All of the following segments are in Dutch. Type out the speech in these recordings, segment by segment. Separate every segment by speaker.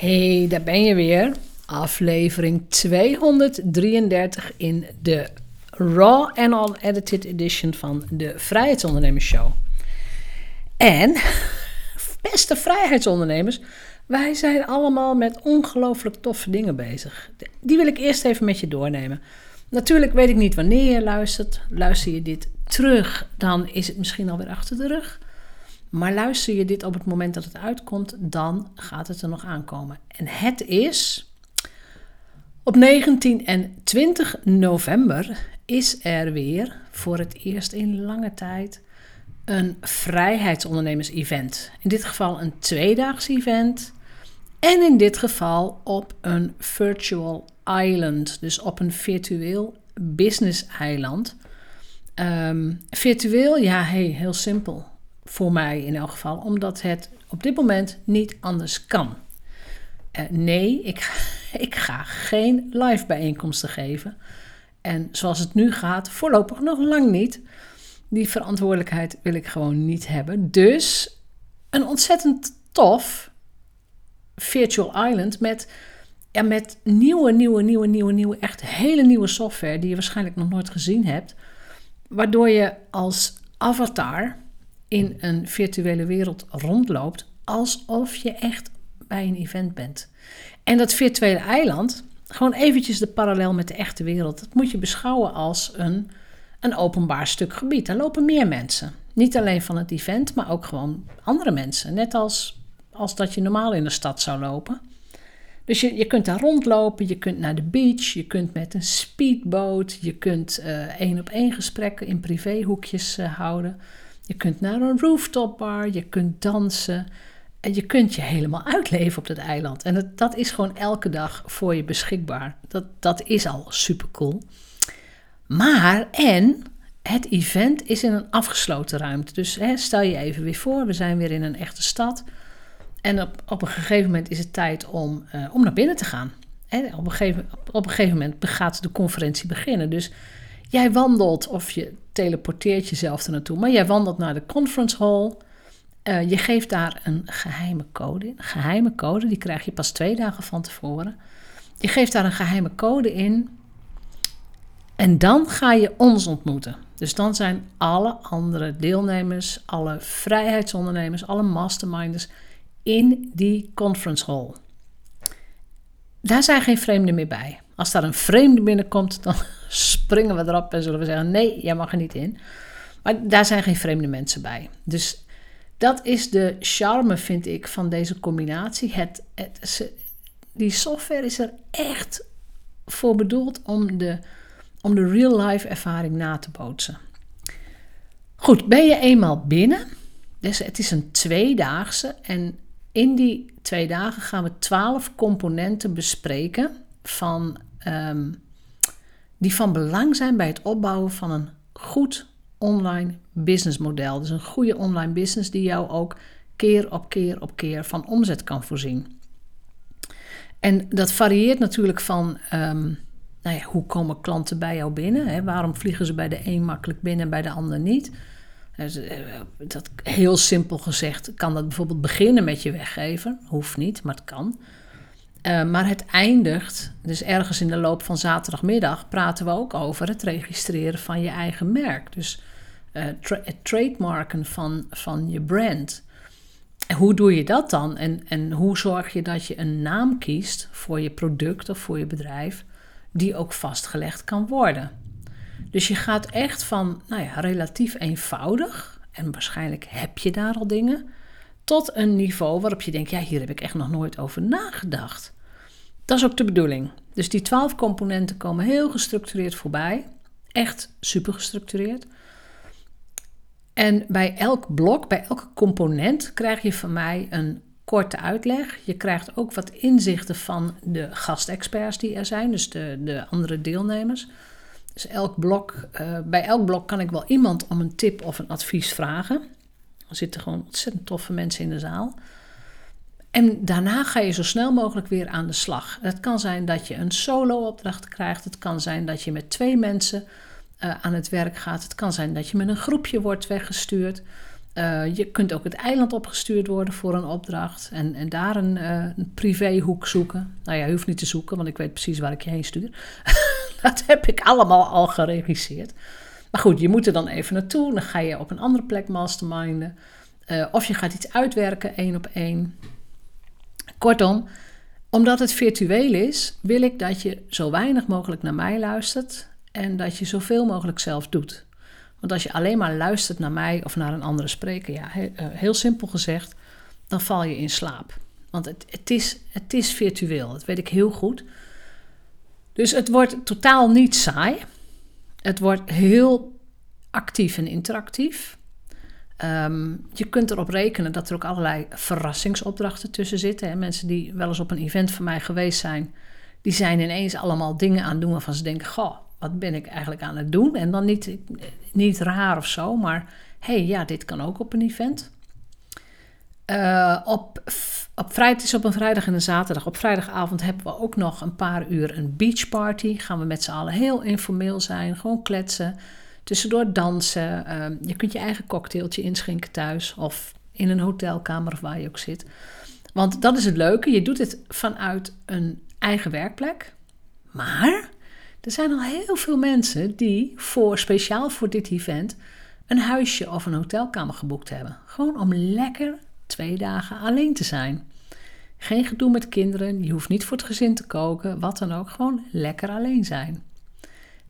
Speaker 1: Hey, daar ben je weer. Aflevering 233 in de Raw and Unedited edition van de Vrijheidsondernemers Show. En, beste vrijheidsondernemers, wij zijn allemaal met ongelooflijk toffe dingen bezig. Die wil ik eerst even met je doornemen. Natuurlijk weet ik niet wanneer je luistert. Luister je dit terug, dan is het misschien alweer achter de rug. Maar luister je dit op het moment dat het uitkomt, dan gaat het er nog aankomen. En het is op 19 en 20 november is er weer voor het eerst in lange tijd een vrijheidsondernemers-event. In dit geval een tweedaags event. En in dit geval op een virtual island, dus op een virtueel business-eiland. Um, virtueel, ja, hey, heel simpel. Voor mij in elk geval, omdat het op dit moment niet anders kan. Uh, nee, ik, ik ga geen live bijeenkomsten geven. En zoals het nu gaat, voorlopig nog lang niet. Die verantwoordelijkheid wil ik gewoon niet hebben. Dus een ontzettend tof virtual island met, ja, met nieuwe, nieuwe, nieuwe, nieuwe, nieuwe, echt hele nieuwe software die je waarschijnlijk nog nooit gezien hebt. Waardoor je als avatar in een virtuele wereld rondloopt alsof je echt bij een event bent. En dat virtuele eiland, gewoon eventjes de parallel met de echte wereld, dat moet je beschouwen als een, een openbaar stuk gebied. Daar lopen meer mensen. Niet alleen van het event, maar ook gewoon andere mensen. Net als, als dat je normaal in de stad zou lopen. Dus je, je kunt daar rondlopen, je kunt naar de beach, je kunt met een speedboot, je kunt uh, één op één gesprekken in privéhoekjes uh, houden. Je kunt naar een rooftop bar, je kunt dansen. En je kunt je helemaal uitleven op dat eiland. En dat, dat is gewoon elke dag voor je beschikbaar. Dat, dat is al super cool. Maar, en het event is in een afgesloten ruimte. Dus hè, stel je even weer voor, we zijn weer in een echte stad. En op, op een gegeven moment is het tijd om, uh, om naar binnen te gaan. Hè, op, een gegeven, op een gegeven moment gaat de conferentie beginnen. Dus jij wandelt of je teleporteert jezelf er naartoe. Maar jij wandelt naar de conference hall. Uh, je geeft daar een geheime code in. Een geheime code, die krijg je pas twee dagen van tevoren. Je geeft daar een geheime code in. En dan ga je ons ontmoeten. Dus dan zijn alle andere deelnemers, alle vrijheidsondernemers, alle masterminders in die conference hall. Daar zijn geen vreemden meer bij. Als daar een vreemde binnenkomt, dan springen we erop en zullen we zeggen: nee, jij mag er niet in. Maar daar zijn geen vreemde mensen bij. Dus dat is de charme, vind ik, van deze combinatie. Het, die software is er echt voor bedoeld om de, om de real-life ervaring na te bootsen. Goed, ben je eenmaal binnen? Dus het is een tweedaagse en in die twee dagen gaan we twaalf componenten bespreken van, um, die van belang zijn bij het opbouwen van een goed online businessmodel. Dus een goede online business die jou ook keer op keer op keer van omzet kan voorzien. En dat varieert natuurlijk van um, nou ja, hoe komen klanten bij jou binnen? Hè? Waarom vliegen ze bij de een makkelijk binnen en bij de ander niet? Dus, eh, dat, heel simpel gezegd kan dat bijvoorbeeld beginnen met je weggeven. Hoeft niet, maar het kan. Uh, maar het eindigt, dus ergens in de loop van zaterdagmiddag praten we ook over het registreren van je eigen merk. Dus tra het trademarken van, van je brand. En hoe doe je dat dan? En, en hoe zorg je dat je een naam kiest voor je product of voor je bedrijf, die ook vastgelegd kan worden? Dus je gaat echt van nou ja, relatief eenvoudig, en waarschijnlijk heb je daar al dingen, tot een niveau waarop je denkt: ja, hier heb ik echt nog nooit over nagedacht. Dat is ook de bedoeling. Dus die twaalf componenten komen heel gestructureerd voorbij. Echt super gestructureerd. En bij elk blok, bij elke component, krijg je van mij een korte uitleg. Je krijgt ook wat inzichten van de gastexperts die er zijn, dus de, de andere deelnemers. Dus elk blok, uh, bij elk blok kan ik wel iemand om een tip of een advies vragen. Er zitten gewoon ontzettend toffe mensen in de zaal. En daarna ga je zo snel mogelijk weer aan de slag. Het kan zijn dat je een solo-opdracht krijgt. Het kan zijn dat je met twee mensen uh, aan het werk gaat. Het kan zijn dat je met een groepje wordt weggestuurd. Eh, je kunt ook het eiland opgestuurd worden voor een opdracht en, en daar een, uh, een privéhoek zoeken. Nou ja, je hoeft niet te zoeken, want ik weet precies waar ik je heen stuur. dat heb ik allemaal al geregisseerd. Maar goed, je moet er dan even naartoe. Dan ga je op een andere plek masterminden. Of je gaat iets uitwerken, één op één. Kortom, omdat het virtueel is, wil ik dat je zo weinig mogelijk naar mij luistert en dat je zoveel mogelijk zelf doet. Want als je alleen maar luistert naar mij of naar een andere spreker, ja, heel, eh, heel simpel gezegd, dan val je in slaap. Want het, het, is, het is virtueel, dat weet ik heel goed. Dus het wordt totaal niet saai. Het wordt heel actief en interactief. Ehm, je kunt erop rekenen dat er ook allerlei verrassingsopdrachten tussen zitten. Hè. Mensen die wel eens op een event van mij geweest zijn, die zijn ineens allemaal dingen aan het doen waarvan ze denken: Goh, wat ben ik eigenlijk aan het doen? En dan niet, niet raar of zo, maar hey, ja, dit kan ook op een event. Uh, op, op, vrijdag, op een vrijdag en een zaterdag. Op vrijdagavond hebben we ook nog een paar uur een beachparty. Gaan we met z'n allen heel informeel zijn, gewoon kletsen. Tussendoor dansen. Uh, je kunt je eigen cocktailtje inschenken thuis of in een hotelkamer of waar je ook zit. Want dat is het leuke. Je doet het vanuit een eigen werkplek. Maar er zijn al heel veel mensen die voor, speciaal voor dit event een huisje of een hotelkamer geboekt hebben. Gewoon om lekker twee dagen alleen te zijn. Geen gedoe met kinderen, je hoeft niet voor het gezin te koken, wat dan ook. Gewoon lekker alleen zijn.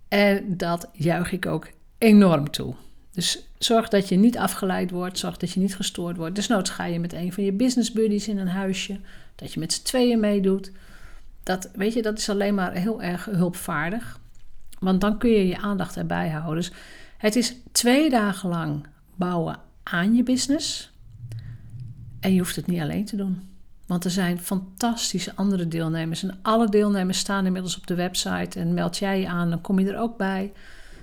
Speaker 1: En dat juich ik ook enorm toe. Dus zorg dat je niet afgeleid wordt, zorg dat je niet gestoord wordt. Desnoods ga je met een van je business buddies in een huisje, dat je met z'n tweeën meedoet. Dat, weet je, dat is alleen maar heel erg hulpvaardig. Want dan kun je je aandacht erbij houden. Dus het is twee dagen lang bouwen aan je business. En je hoeft het niet alleen te doen. Want er zijn fantastische andere deelnemers. En alle deelnemers staan inmiddels op de website. En meld jij je aan, dan kom je er ook bij.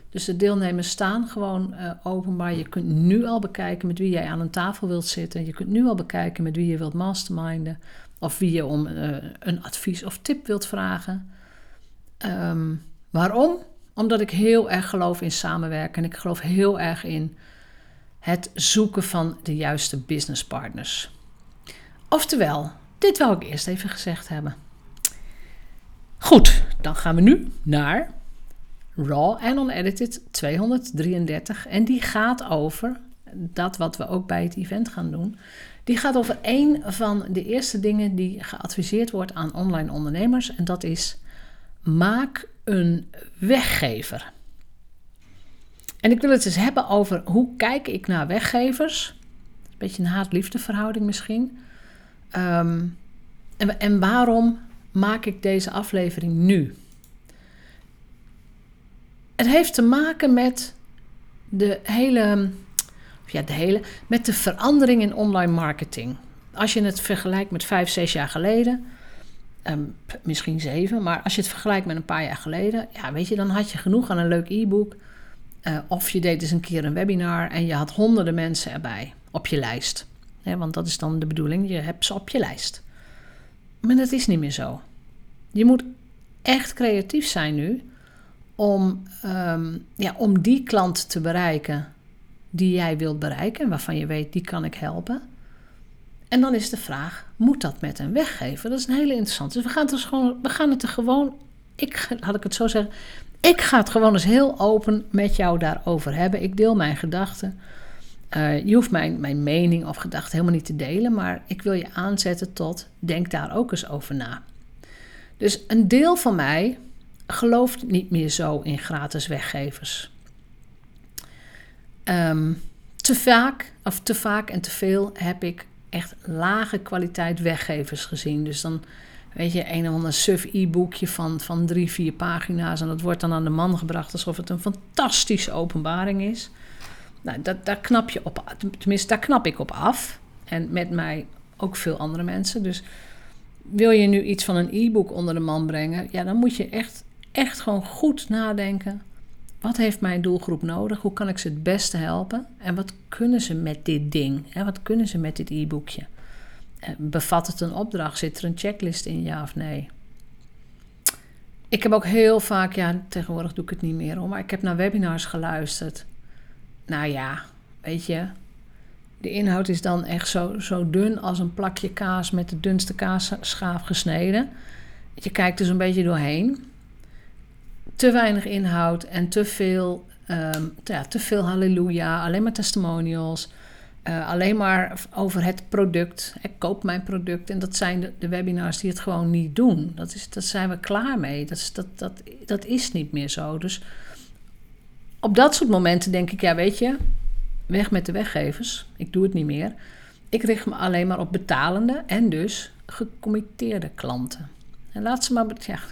Speaker 1: Dus de deelnemers staan gewoon uh, openbaar. Je kunt nu al bekijken met wie jij aan een tafel wilt zitten. Je kunt nu al bekijken met wie je wilt masterminden. Of wie je om uh, een advies of tip wilt vragen. Um, waarom? Omdat ik heel erg geloof in samenwerken. En ik geloof heel erg in het zoeken van de juiste businesspartners. Oftewel, dit wil ik eerst even gezegd hebben. Goed, dan gaan we nu naar Raw and Unedited 233. En die gaat over dat wat we ook bij het event gaan doen. Die gaat over een van de eerste dingen die geadviseerd wordt aan online ondernemers. En dat is: maak een weggever. En ik wil het eens hebben over hoe kijk ik naar weggevers. Een beetje een haat-liefde verhouding misschien. Ehm, en, en waarom maak ik deze aflevering nu? Het heeft te maken met de hele, ja, de hele, met de verandering in online marketing. Als je het vergelijkt met vijf, zes jaar geleden, ehm, misschien zeven, maar als je het vergelijkt met een paar jaar geleden, ja, weet je, dan had je genoeg aan een leuk e-book. Uh, of je deed eens een keer een webinar en je had honderden mensen erbij op je lijst. want dat is dan de bedoeling, je hebt ze op je lijst. Maar dat is niet meer zo. Je moet echt creatief zijn nu om, um, ja, om die klant te bereiken die jij wilt bereiken en waarvan je weet die kan ik helpen. En dan is de vraag: moet dat met een weggever? Dat is een hele interessante. Dus we gaan het, dus gewoon, we gaan het er gewoon. Ik, had ik het zo zeggen. Ik ga het gewoon eens heel open met jou daarover hebben. Ik deel mijn gedachten. Uh, je hoeft mijn, mijn mening of gedachten helemaal niet te delen, maar ik wil je aanzetten tot denk daar ook eens over na. Dus een deel van mij gelooft niet meer zo in gratis weggevers. Um, te vaak, of te vaak en te veel heb ik echt lage kwaliteit weggevers gezien. Dus dan weet je, een of ander suf e-boekje van, van drie, vier pagina's. En dat wordt dan aan de man gebracht alsof het een fantastische openbaring is. Nou, dat, daar knap je op, tenminste, daar knap ik op af. En met mij ook veel andere mensen. Dus wil je nu iets van een e-book onder de man brengen, ja, dan moet je echt echt gewoon goed nadenken. Wat heeft mijn doelgroep nodig? Hoe kan ik ze het beste helpen? En wat kunnen ze met dit ding? Wat kunnen ze met dit e-boekje? Eh, bevat het een opdracht? Zit er een checklist in, ja of nee? Ik heb ook heel vaak, ja, tegenwoordig doe ik het niet meer hoor, maar ik heb naar webinars geluisterd. Nou ja, weet je, De inhoud is dan echt zo, zo dun als een plakje kaas met de dunste kaasschaaf gesneden. Je kijkt dus een beetje doorheen. Te weinig inhoud en te veel, um, ja, te veel halleluja, alleen maar testimonials. Uh, alleen maar over het product. Ik koop mijn product. En dat zijn de, de, webinars die het gewoon niet doen. Dat, is, dat zijn we klaar mee. Dat is, dat, dat, dat is niet meer zo. Dus op dat soort momenten denk ik, ja, weet je, weg met de weggevers. Ik doe het niet meer. Ik richt me alleen maar op betalende en dus gecommitteerde klanten. Laat ze maar,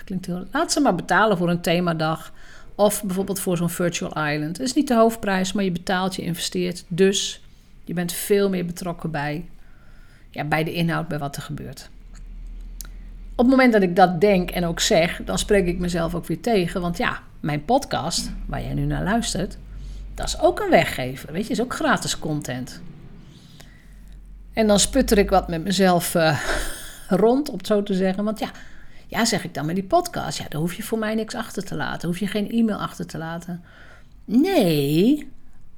Speaker 1: klinkt heel, maar betalen voor een themadag. Of bijvoorbeeld voor zo'n virtual island. Het is niet de hoofdprijs, maar je betaalt, je investeert. Dus je bent veel meer betrokken bij, ja, bij de inhoud, bij wat er gebeurt. Op het moment dat ik dat denk en ook zeg, dan spreek ik mezelf ook weer tegen. Want ja, mijn podcast, waar jij nu naar luistert, dat is ook een weggever. Weet je, is ook gratis content. En dan sputter ik wat met mezelf uh, rond, om het zo te zeggen. Want ja, ja, zeg ik dan met die podcast, ja, dan hoef je voor mij niks achter te laten. Hoef je geen e-mail achter te laten. Nee,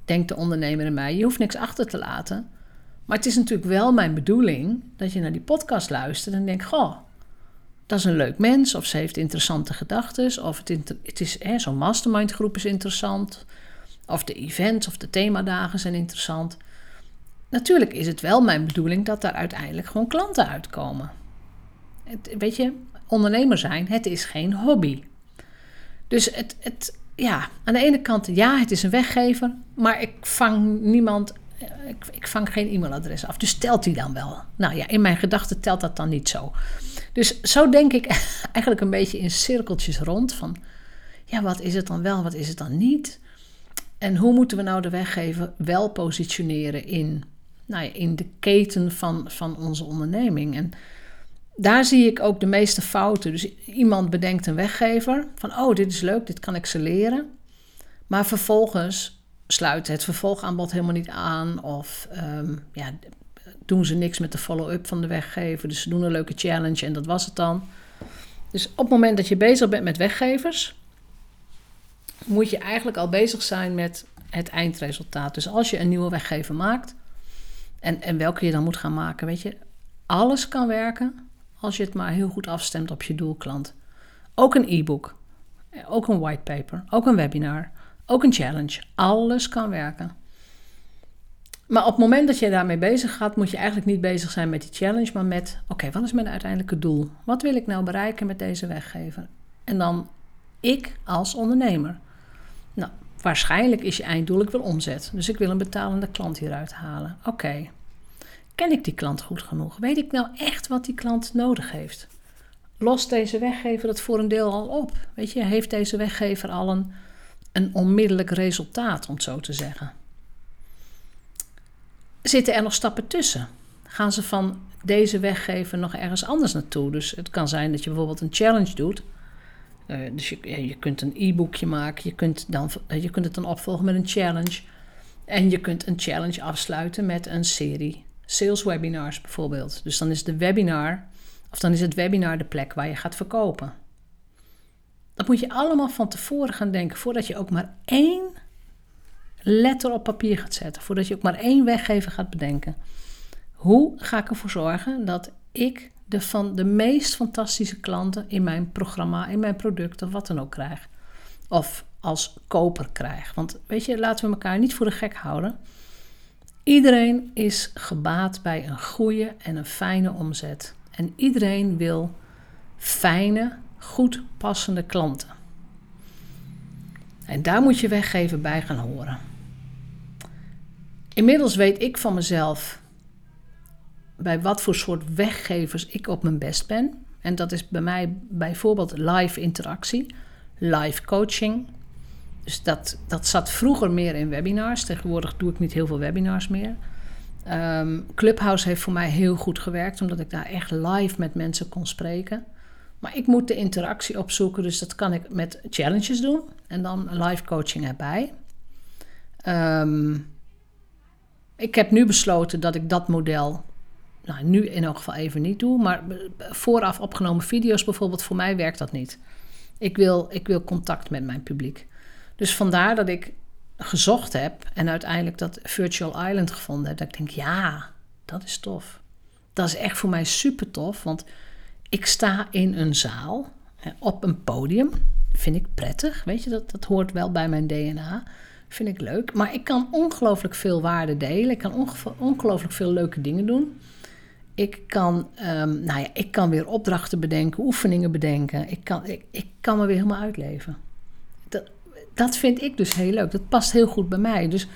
Speaker 1: denkt de ondernemer in mij, je hoeft niks achter te laten. Maar het is natuurlijk wel mijn bedoeling dat je naar die podcast luistert en denkt: Goh, dat is een leuk mens, of ze heeft interessante gedachten, of het, het is zo'n mastermind groep is interessant, of de events of de themadagen zijn interessant. Natuurlijk is het wel mijn bedoeling dat daar uiteindelijk gewoon klanten uitkomen. Het, weet je, ondernemer zijn, het is geen hobby. Dus het, het, ja, aan de ene kant, ja, het is een weggever, maar ik vang niemand, ik, ik vang geen e-mailadres af. Dus telt die dan wel? Nou ja, in mijn gedachten telt dat dan niet zo. Dus zo denk ik eigenlijk een beetje in cirkeltjes rond van, ja, wat is het dan wel, wat is het dan niet? En hoe moeten we nou de weggever wel positioneren in, nou ja, in de keten van, van onze onderneming? En daar zie ik ook de meeste fouten. Dus iemand bedenkt een weggever van, oh, dit is leuk, dit kan ik ze leren. Maar vervolgens sluit het vervolgaanbod helemaal niet aan of ehm, ja, doen ze niks met de follow-up van de weggever. Dus ze doen een leuke challenge en dat was het dan. Dus op het moment dat je bezig bent met weggevers, moet je eigenlijk al bezig zijn met het eindresultaat. Dus als je een nieuwe weggever maakt, en, en welke je dan moet gaan maken, weet je, alles kan werken als je het maar heel goed afstemt op je doelklant. Ook een e-book, ook een whitepaper, ook een webinar, ook een challenge. Alles kan werken. Maar op het moment dat je daarmee bezig gaat, moet je eigenlijk niet bezig zijn met die challenge, maar met: oké, wat is mijn uiteindelijke doel? Wat wil ik nou bereiken met deze weggever? En dan ik als ondernemer. Nou, waarschijnlijk is je einddoel: ik wil omzet. Dus ik wil een betalende klant hieruit halen. Oké. Ken ik die klant goed genoeg? Weet ik nou echt wat die klant nodig heeft? Lost deze weggever het voor een deel al op? Weet je, heeft deze weggever al een, een onmiddellijk resultaat, om het zo te zeggen? Zitten er nog stappen tussen? Gaan ze van deze weggever nog ergens anders naartoe? Dus het kan zijn dat je bijvoorbeeld een challenge doet. Uh, dus je, je kunt een e-boekje maken, je kunt, dan, je kunt het dan opvolgen met een challenge. En je kunt een challenge afsluiten met een serie sales webinars bijvoorbeeld. Dus dan is de webinar, of dan is het webinar de plek waar je gaat verkopen. Dat moet je allemaal van tevoren gaan denken, voordat je ook maar één letter op papier gaat zetten, voordat je ook maar één weggever gaat bedenken. Hoe ga ik ervoor zorgen dat ik de, van de meest fantastische klanten in mijn programma, in mijn product of wat dan ook krijg? Of als koper krijg. Want weet je, laten we elkaar niet voor de gek houden. Iedereen is gebaat bij een goede en een fijne omzet. En iedereen wil fijne, goed passende klanten. En daar moet je weggeven bij gaan horen. Inmiddels weet ik van mezelf bij wat voor soort weggevers ik op mijn best ben. En dat is bij mij bijvoorbeeld live interactie, live coaching, dus dat, dat zat vroeger meer in webinars. Tegenwoordig doe ik niet heel veel webinars meer. Um, Clubhouse heeft voor mij heel goed gewerkt, omdat ik daar echt live met mensen kon spreken. Maar ik moet de interactie opzoeken, dus dat kan ik met challenges doen en dan live coaching erbij. Um, ik heb nu besloten dat ik dat model, nou, nu in elk geval even niet doe, maar vooraf opgenomen video's bijvoorbeeld, voor mij werkt dat niet. Ik wil, ik wil contact met mijn publiek. Dus vandaar dat ik gezocht heb en uiteindelijk dat Virtual Island gevonden heb, dat ik denk, ja, dat is tof. Dat is echt voor mij super tof, want ik sta in een zaal op een podium. Vind ik prettig, weet je, dat, dat hoort wel bij mijn DNA. Vind ik leuk. Maar ik kan ongelooflijk veel waarde delen. Ik kan ongelooflijk veel leuke dingen doen. Ik kan, um, nou ja, ik kan weer opdrachten bedenken, oefeningen bedenken. Ik kan, ik, ik kan me weer helemaal uitleven. Dat, dat vind ik dus heel leuk. Dat past heel goed bij mij. Dus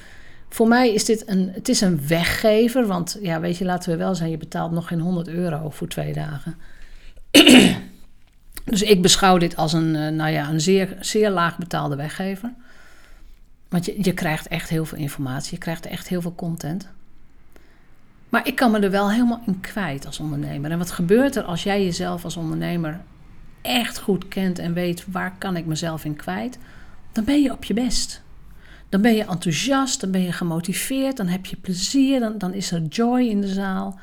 Speaker 1: voor mij is dit een, het is een weggever. Want ja, weet je, laten we wel zijn, je betaalt nog geen 100 euro voor twee dagen. dus ik beschouw dit als een, eh, nou ja, een zeer, zeer laag betaalde weggever. Want je, je krijgt echt heel veel informatie, je krijgt echt heel veel content. Maar ik kan me er wel helemaal in kwijt als ondernemer. En wat gebeurt er als jij jezelf als ondernemer echt goed kent en weet waar kan ik mezelf in kwijt? Dan ben je op je best. Dan ben je enthousiast, dan ben je gemotiveerd, dan heb je plezier, dan, dan is er joy in de zaal.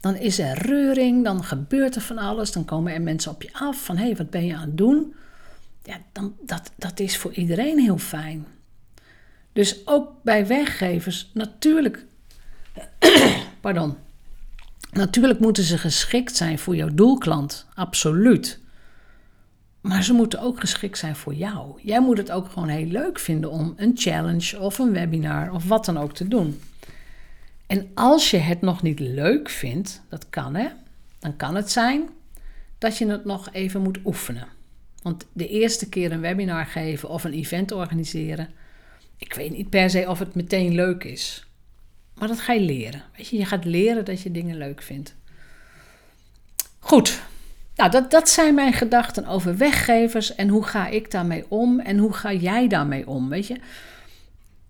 Speaker 1: Dan is er reuring, dan gebeurt er van alles. Dan komen er mensen op je af van hé, hey, wat ben je aan het doen? Ja, dan, dat, dat is voor iedereen heel fijn. Dus ook bij weggevers, natuurlijk, pardon, natuurlijk moeten ze geschikt zijn voor jouw doelklant, absoluut. Maar ze moeten ook geschikt zijn voor jou. Jij moet het ook gewoon heel leuk vinden om een challenge of een webinar of wat dan ook te doen. En als je het nog niet leuk vindt, dat kan hè, dan kan het zijn dat je het nog even moet oefenen. Want de eerste keer een webinar geven of een event organiseren, ik weet niet per se of het meteen leuk is. Maar dat ga je leren. Weet je, je gaat leren dat je dingen leuk vindt. Goed. Nou, dat, dat zijn mijn gedachten over weggevers en hoe ga ik daarmee om en hoe ga jij daarmee om, weet je.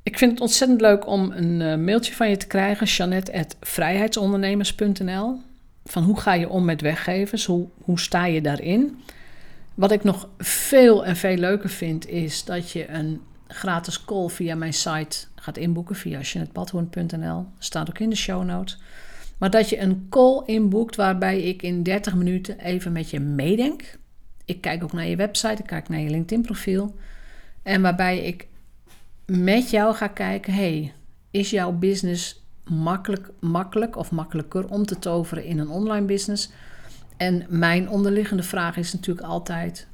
Speaker 1: Ik vind het ontzettend leuk om een uh, mailtje van je te krijgen, Janet@vrijheidsondernemers.nl. Van hoe ga je om met weggevers? Hoe, hoe sta je daarin? Wat ik nog veel en veel leuker vind, is dat je een gratis call via mijn site gaat inboeken via jeanettebadhoorn.nl. Staat ook in de show notes. Maar dat je een call inboekt waarbij ik in 30 minuten even met je meedenk. Ik kijk ook naar je website, ik kijk naar je LinkedIn profiel. En waarbij ik met jou ga kijken, hey, is jouw business makkelijk, makkelijk of makkelijker om te toveren in een online business? En mijn onderliggende vraag is natuurlijk altijd: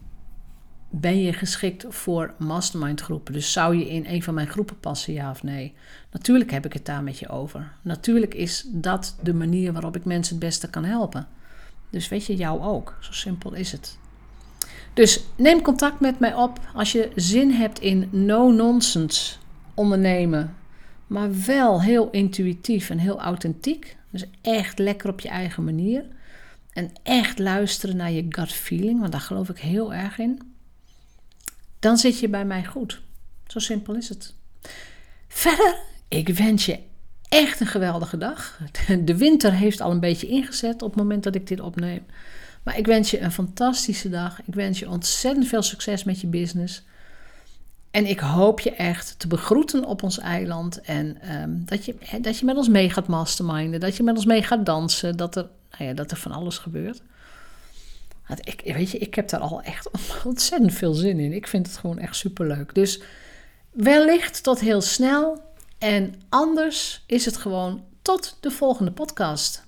Speaker 1: ben je geschikt voor mastermind groepen? Dus zou je in een van mijn groepen passen, ja of nee? Natuurlijk heb ik het daar met je over. Natuurlijk is dat de manier waarop ik mensen het beste kan helpen. Dus weet je, jou ook. Zo simpel is het. Dus neem contact met mij op als je zin hebt in no-nonsense ondernemen, maar wel heel intuïtief en heel authentiek. Dus echt lekker op je eigen manier. En echt luisteren naar je gut feeling, want daar geloof ik heel erg in dan zit je bij mij goed. Zo simpel is het. Verder, ik wens je echt een geweldige dag. De winter heeft al een beetje ingezet op het moment dat ik dit opneem. Maar ik wens je een fantastische dag. Ik wens je ontzettend veel succes met je business. En ik hoop je echt te begroeten op ons eiland. En ehm, dat, je, dat je met ons mee gaat masterminden. Dat je met ons mee gaat dansen. Dat er, nou ja, dat er van alles gebeurt. Ik, weet je, ik heb daar al echt ontzettend veel zin in. Ik vind het gewoon echt superleuk. Dus wellicht tot heel snel. En anders is het gewoon tot de volgende podcast.